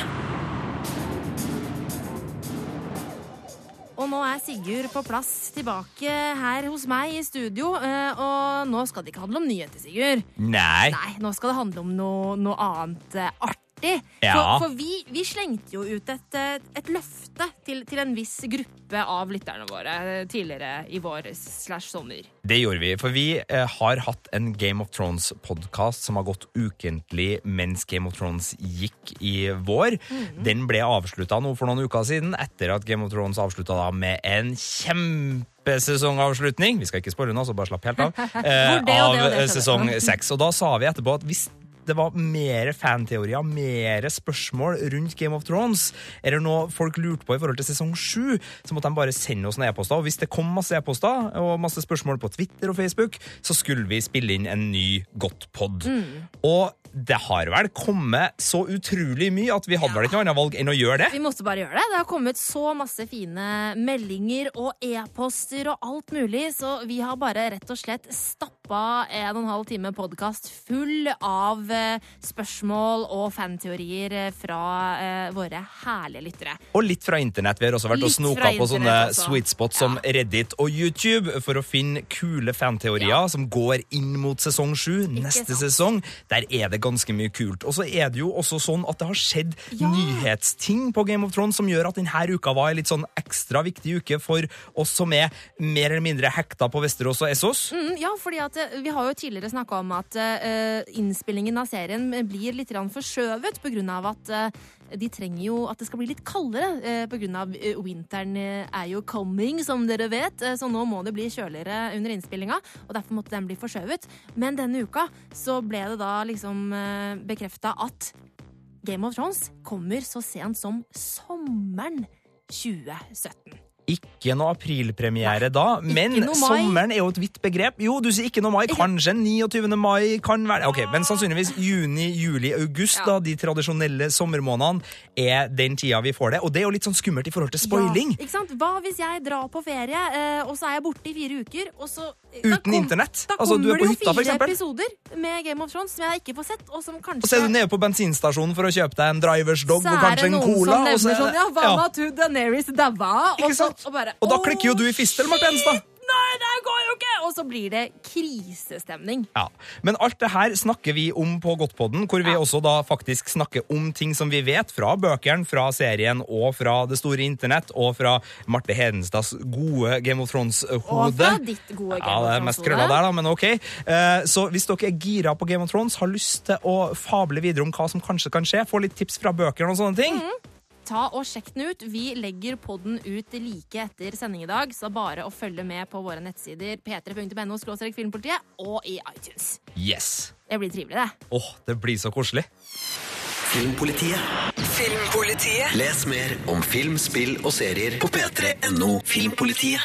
Speaker 1: Og nå er Sigurd på plass tilbake her hos meg i studio. eh, Og nå skal det ikke handle om nyheter, Sigurd.
Speaker 11: Nei.
Speaker 1: Nei, nå skal det handle om noe, noe annet eh, artig.
Speaker 11: Ja.
Speaker 1: For, for vi, vi slengte jo ut et, eh, et løfte til, til en viss gruppe av lytterne våre eh, tidligere i vår slash sommer.
Speaker 11: Det gjorde vi, for vi eh, har hatt en Game of Thrones-podkast som har gått ukentlig mens Game of Thrones gikk i vår.
Speaker 1: Mhm.
Speaker 11: Den ble avslutta nå for noen uker siden, etter at Game of Thrones avslutta da med en kjempe sesongavslutning. Vi skal ikke spørre nå, så bare slapp helt av. Eh, av sesong seks. Og da sa vi etterpå at hvis det var mer fanteorier, mer spørsmål rundt Game of Thrones, eller noe folk lurte på i forhold til sesong sju, så måtte de bare sende oss noen e-poster. Og hvis det kom masse e-poster og masse spørsmål på Twitter og Facebook, så skulle vi spille inn en ny Godtpod.
Speaker 1: Mm.
Speaker 11: Og det har vel kommet så utrolig mye at vi hadde vel ikke noe annet valg enn å gjøre det.
Speaker 1: Vi måtte bare gjøre det. Det har kommet så masse fine meldinger og e-poster og alt mulig, så vi har bare rett og slett stappa en og en halv time podkast full av eh, spørsmål og fanteorier eh, fra eh, våre herlige lyttere.
Speaker 11: Og litt fra internett. Vi har også vært og
Speaker 1: Litt
Speaker 11: snoka på sånne
Speaker 1: også.
Speaker 11: sweet spots som Reddit og YouTube for å finne kule fanteorier som går inn mot sesong sju. Neste
Speaker 1: sant.
Speaker 11: sesong. Der er det ganske mye kult. Og så er det jo også sånn at det har skjedd nyhetsting på Game of Thrones som gjør at denne uka var en litt sånn ekstra viktig uke for oss som er mer eller mindre hekta på Vesterås og Essos.
Speaker 1: Mm, ja, fordi at eh, vi har jo tidligere snakka om at eh, innspillingen av serien blir litt forskjøvet av at eh, de trenger jo at det skal bli litt kaldere eh, vinteren er jo coming, som dere vet. Så nå må det bli kjøligere under innspillinga, og derfor måtte den bli forskjøvet. Men denne uka så ble det da liksom bekrefta at Game of Thrones kommer så sent som sommeren 2017.
Speaker 11: Ikke noe aprilpremiere da, men sommeren er jo et vidt begrep. Jo, du sier ikke noe mai. Kanskje 29. mai kan være Ok, Men sannsynligvis juni, juli, august, da, de tradisjonelle sommermånedene, er den tida vi får det. Og det er jo litt sånn skummelt i forhold til spoiling.
Speaker 1: Ja, ikke sant? Hva hvis jeg drar på ferie, eh, og så er jeg borte i fire uker, og så da
Speaker 11: Uten internett?
Speaker 1: Da
Speaker 11: Altså, du er
Speaker 1: kommer det jo fire episoder med Game of Thrones som jeg ikke får sett, og som kanskje
Speaker 11: Og så er du nede på bensinstasjonen for å kjøpe deg en drivers dog og
Speaker 1: er
Speaker 11: kanskje
Speaker 1: det
Speaker 11: en
Speaker 1: noen
Speaker 11: cola.
Speaker 1: som
Speaker 11: og så-
Speaker 1: nevner sånn Ja, hva med to Daenerys daua? Og, så- og
Speaker 11: Og da klikker jo du i fistel, Martens, Henstad.
Speaker 1: Nei, det går jo ikke! Og så blir det krisestemning.
Speaker 11: Ja, Men alt det her snakker vi om på Godtpodden, hvor vi også da faktisk snakker om ting som vi vet fra bøkene, fra serien og fra det store internett, og fra Marte Hedenstads gode Game of Thrones-hode.
Speaker 1: Og fra ditt gode Game
Speaker 11: Ja, det er mest krølla der, da, men ok. Eh, Så hvis dere er gira på Game of Thrones, har lyst til å fable videre om hva som kanskje kan skje, få litt tips fra bøkene og sånne ting,
Speaker 1: Ta og Sjekk den ut. Vi legger podden ut like etter sending i dag, så bare å følge med på våre nettsider p3.no filmpolitiet og i iTunes.
Speaker 11: yes.
Speaker 1: Det blir trivelig, det.
Speaker 11: Åh, det blir så koselig.
Speaker 2: Filmpolitiet.
Speaker 8: Filmpolitiet.
Speaker 2: Les mer om film, spill og serier på p3.no Filmpolitiet.